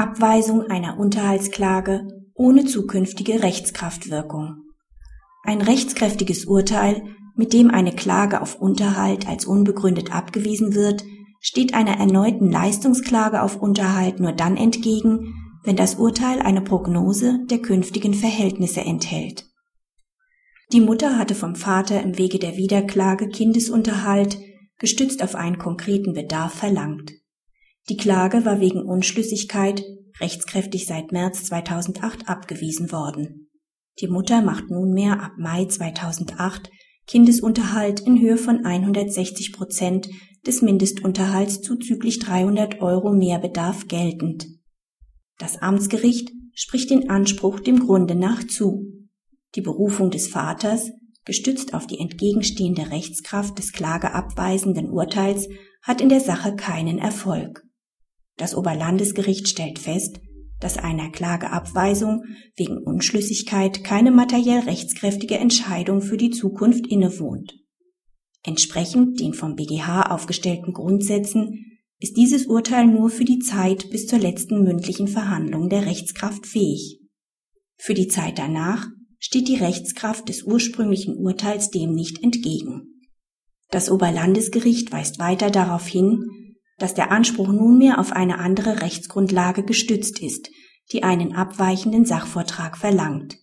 Abweisung einer Unterhaltsklage ohne zukünftige Rechtskraftwirkung. Ein rechtskräftiges Urteil, mit dem eine Klage auf Unterhalt als unbegründet abgewiesen wird, steht einer erneuten Leistungsklage auf Unterhalt nur dann entgegen, wenn das Urteil eine Prognose der künftigen Verhältnisse enthält. Die Mutter hatte vom Vater im Wege der Wiederklage Kindesunterhalt, gestützt auf einen konkreten Bedarf, verlangt. Die Klage war wegen Unschlüssigkeit rechtskräftig seit März 2008 abgewiesen worden. Die Mutter macht nunmehr ab Mai 2008 Kindesunterhalt in Höhe von 160 Prozent des Mindestunterhalts zuzüglich 300 Euro Mehrbedarf geltend. Das Amtsgericht spricht den Anspruch dem Grunde nach zu. Die Berufung des Vaters, gestützt auf die entgegenstehende Rechtskraft des klageabweisenden Urteils, hat in der Sache keinen Erfolg. Das Oberlandesgericht stellt fest, dass einer Klageabweisung wegen Unschlüssigkeit keine materiell rechtskräftige Entscheidung für die Zukunft innewohnt. Entsprechend den vom BGH aufgestellten Grundsätzen ist dieses Urteil nur für die Zeit bis zur letzten mündlichen Verhandlung der Rechtskraft fähig. Für die Zeit danach steht die Rechtskraft des ursprünglichen Urteils dem nicht entgegen. Das Oberlandesgericht weist weiter darauf hin, dass der Anspruch nunmehr auf eine andere Rechtsgrundlage gestützt ist, die einen abweichenden Sachvortrag verlangt.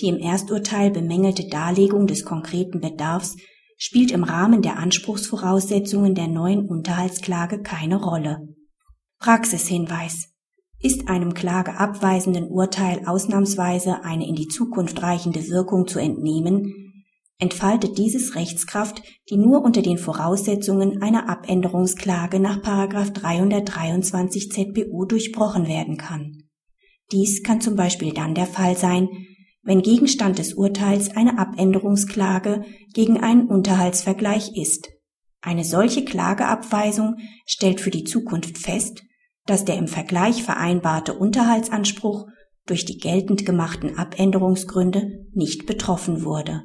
Die im Ersturteil bemängelte Darlegung des konkreten Bedarfs spielt im Rahmen der Anspruchsvoraussetzungen der neuen Unterhaltsklage keine Rolle. Praxishinweis ist einem klageabweisenden Urteil ausnahmsweise eine in die Zukunft reichende Wirkung zu entnehmen, entfaltet dieses Rechtskraft, die nur unter den Voraussetzungen einer Abänderungsklage nach 323 ZBU durchbrochen werden kann. Dies kann zum Beispiel dann der Fall sein, wenn Gegenstand des Urteils eine Abänderungsklage gegen einen Unterhaltsvergleich ist. Eine solche Klageabweisung stellt für die Zukunft fest, dass der im Vergleich vereinbarte Unterhaltsanspruch durch die geltend gemachten Abänderungsgründe nicht betroffen wurde